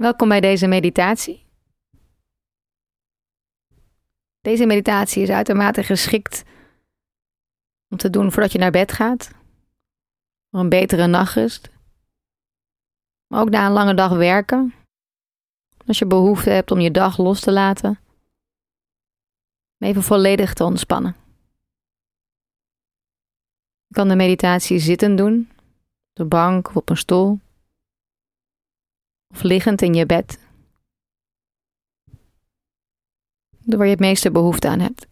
Welkom bij deze meditatie. Deze meditatie is uitermate geschikt om te doen voordat je naar bed gaat, voor een betere nachtrust, maar ook na een lange dag werken, als je behoefte hebt om je dag los te laten, om even volledig te ontspannen. Je kan de meditatie zittend doen, op de bank of op een stoel of liggend in je bed. Waar je het meeste behoefte aan hebt.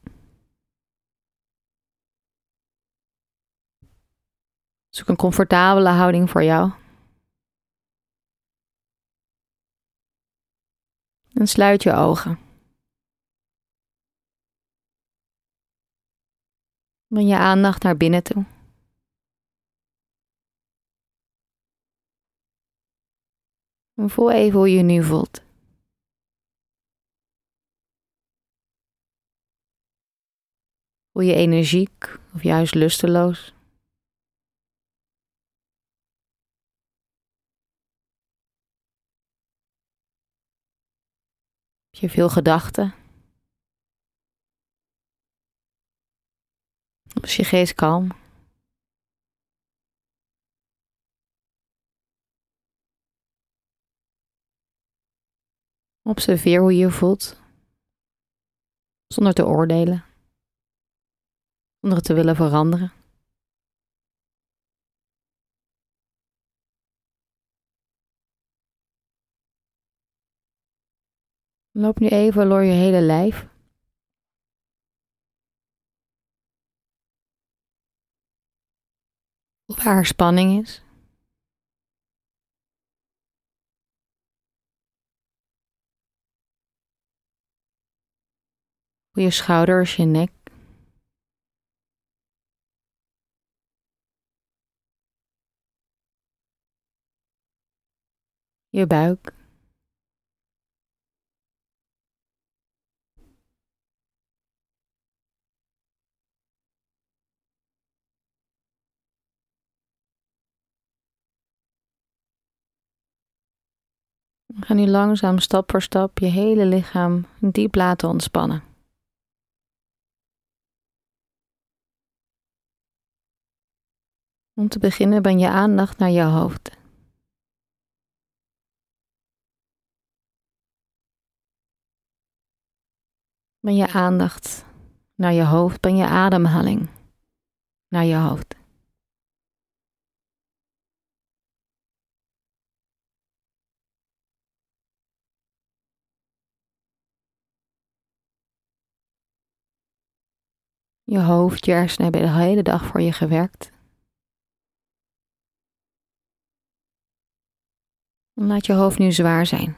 Zoek een comfortabele houding voor jou. En sluit je ogen. Breng je aandacht naar binnen toe. Voel even hoe je je nu voelt. Voel je energiek of juist lusteloos? Heb je veel gedachten? Is je geest kalm? Observeer hoe je je voelt, zonder te oordelen, zonder het te willen veranderen. Loop nu even door je hele lijf. Waar spanning is. Je schouders, je nek. Je buik. Ga nu langzaam stap voor stap je hele lichaam diep laten ontspannen. Om te beginnen ben je aandacht naar je hoofd. Ben je aandacht naar je hoofd, ben je ademhaling naar je hoofd. Je hoofd, je hersenen hebben de hele dag voor je gewerkt. Laat je hoofd nu zwaar zijn.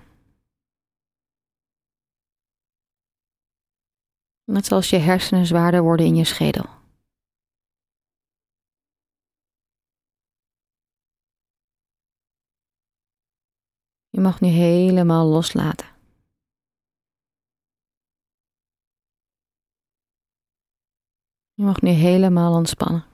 Net zoals je hersenen zwaarder worden in je schedel. Je mag nu helemaal loslaten. Je mag nu helemaal ontspannen.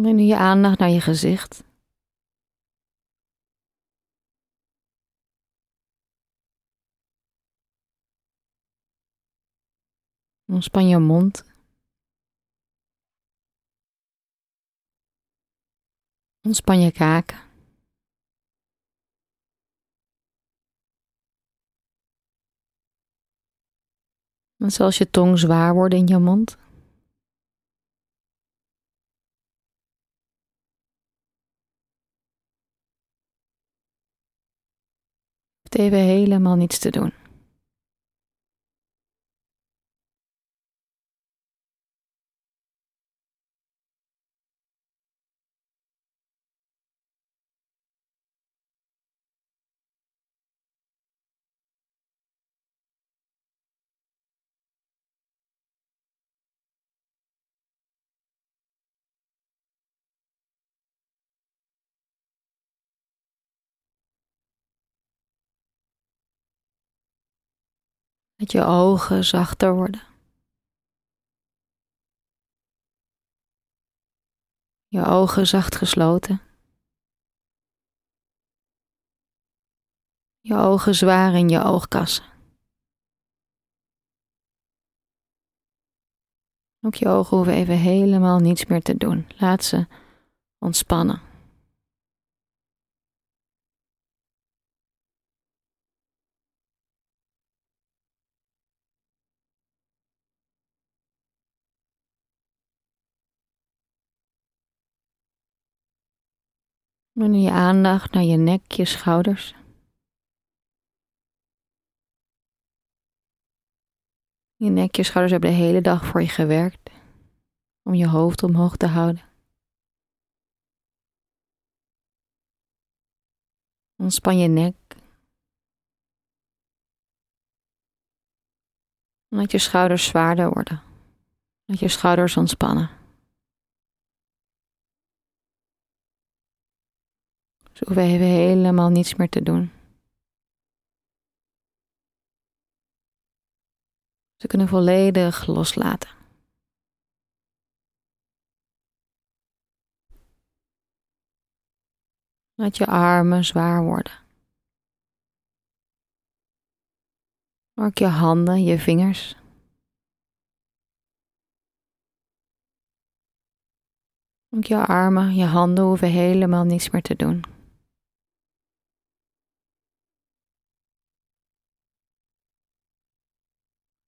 Breng nu je aandacht naar je gezicht. Ontspan je mond. Ontspan je kaken. En zoals je tong zwaar wordt in je mond. Even helemaal niets te doen. Dat je ogen zachter worden. Je ogen zacht gesloten. Je ogen zwaar in je oogkassen. Ook je ogen hoeven even helemaal niets meer te doen. Laat ze ontspannen. En je aandacht naar je nek, je schouders. Je nek, je schouders hebben de hele dag voor je gewerkt om je hoofd omhoog te houden. Ontspan je nek. Laat je schouders zwaarder worden. Laat je schouders ontspannen. Ze hoeven even helemaal niets meer te doen. Ze kunnen volledig loslaten. Laat je armen zwaar worden. Ook je handen, je vingers. Ook je armen, je handen hoeven helemaal niets meer te doen.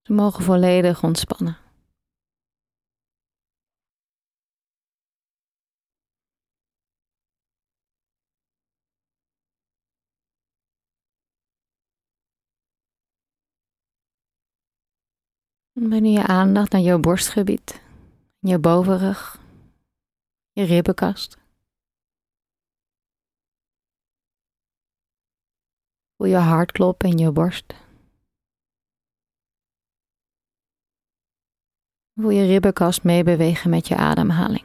Ze mogen volledig ontspannen. Breng je aandacht naar je borstgebied, je bovenrug, je ribbenkast. Voel je hart kloppen in je borst. Voel je ribbenkast meebewegen met je ademhaling.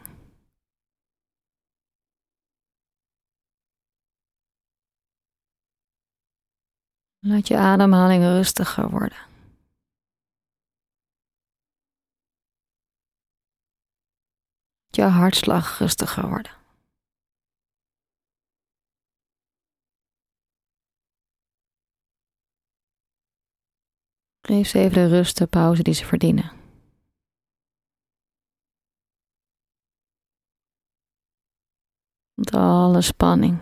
Laat je ademhaling rustiger worden. Laat je hartslag rustiger worden. Geef ze even de rust, de pauze die ze verdienen. Met alle spanning.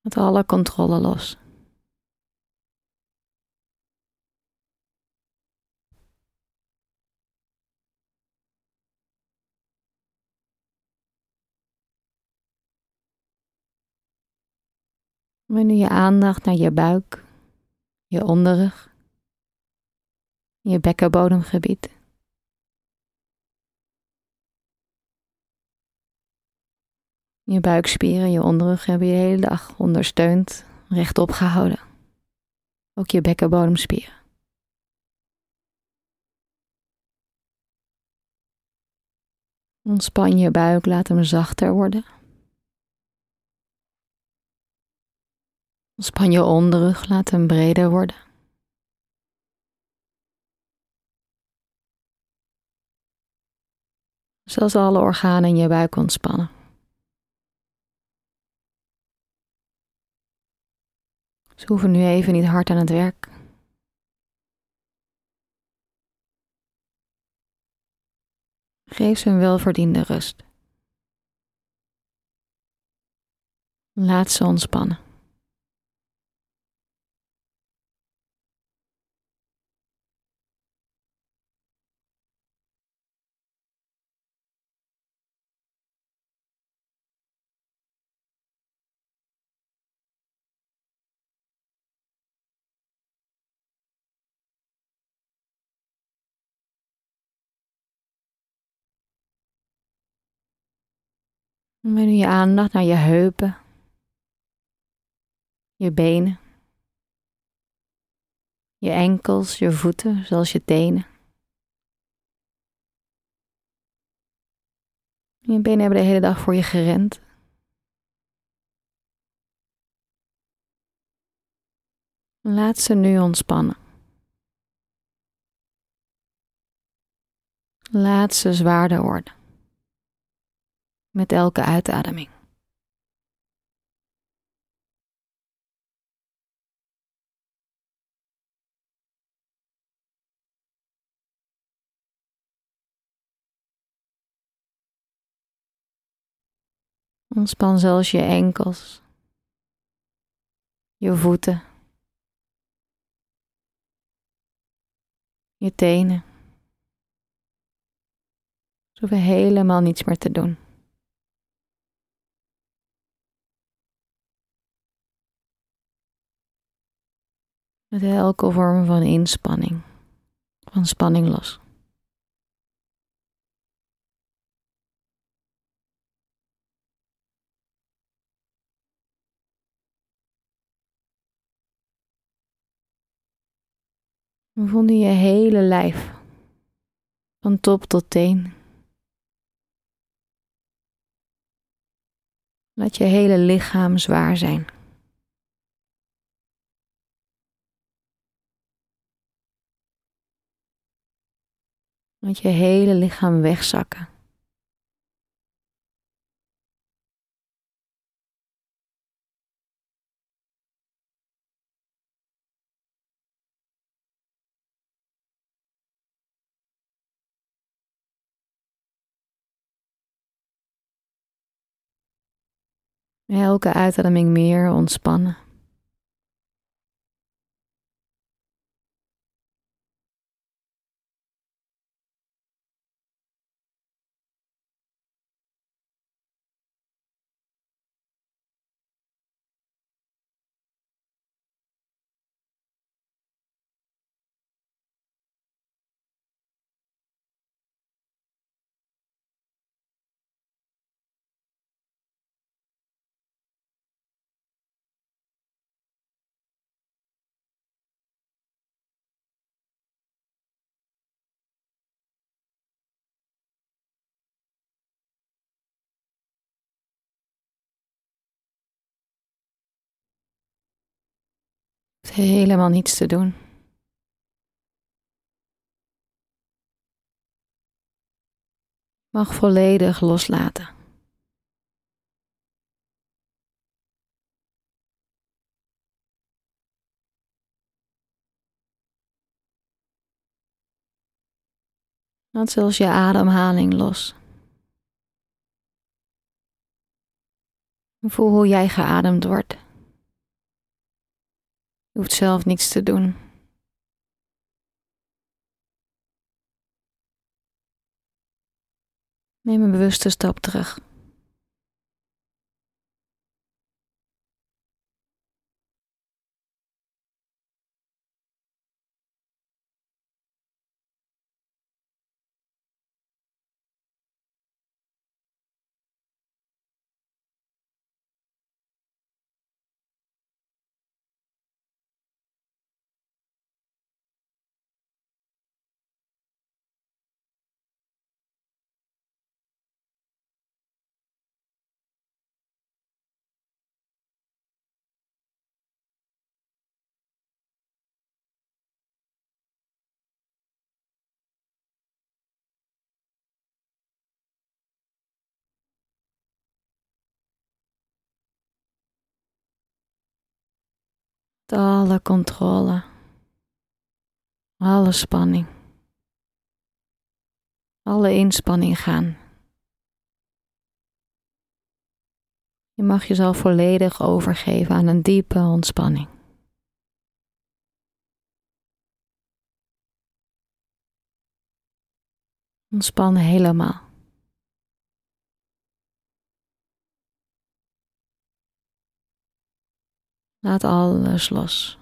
Met alle controle los. Breng nu je aandacht naar je buik, je onderrug, je bekkenbodemgebied. Je buikspieren, je onderrug hebben je de hele dag ondersteund, rechtop gehouden. Ook je bekkenbodemspieren. Ontspan je buik, laat hem zachter worden. Ontspan je onderrug, laat hem breder worden. Zelfs alle organen in je buik ontspannen. Ze hoeven nu even niet hard aan het werk. Geef ze een welverdiende rust. Laat ze ontspannen. Breng nu je aandacht naar je heupen, je benen, je enkels, je voeten, zoals je tenen. Je benen hebben de hele dag voor je gerend. Laat ze nu ontspannen. Laat ze zwaarder worden. Met elke uitademing. Ontspan zelfs je enkels, je voeten, je tenen. Ze hoeven helemaal niets meer te doen. Met elke vorm van inspanning, van spanning los. We vonden je hele lijf, van top tot teen. Laat je hele lichaam zwaar zijn. Laat je hele lichaam wegzakken. Elke uitademing meer ontspannen. Helemaal niets te doen. Mag volledig loslaten. Laat zelfs je ademhaling los. Voel hoe jij geademd wordt. Je hoeft zelf niets te doen. Neem een bewuste stap terug. Alle controle, alle spanning, alle inspanning gaan. Je mag jezelf volledig overgeven aan een diepe ontspanning. Ontspan helemaal. Laat alles los.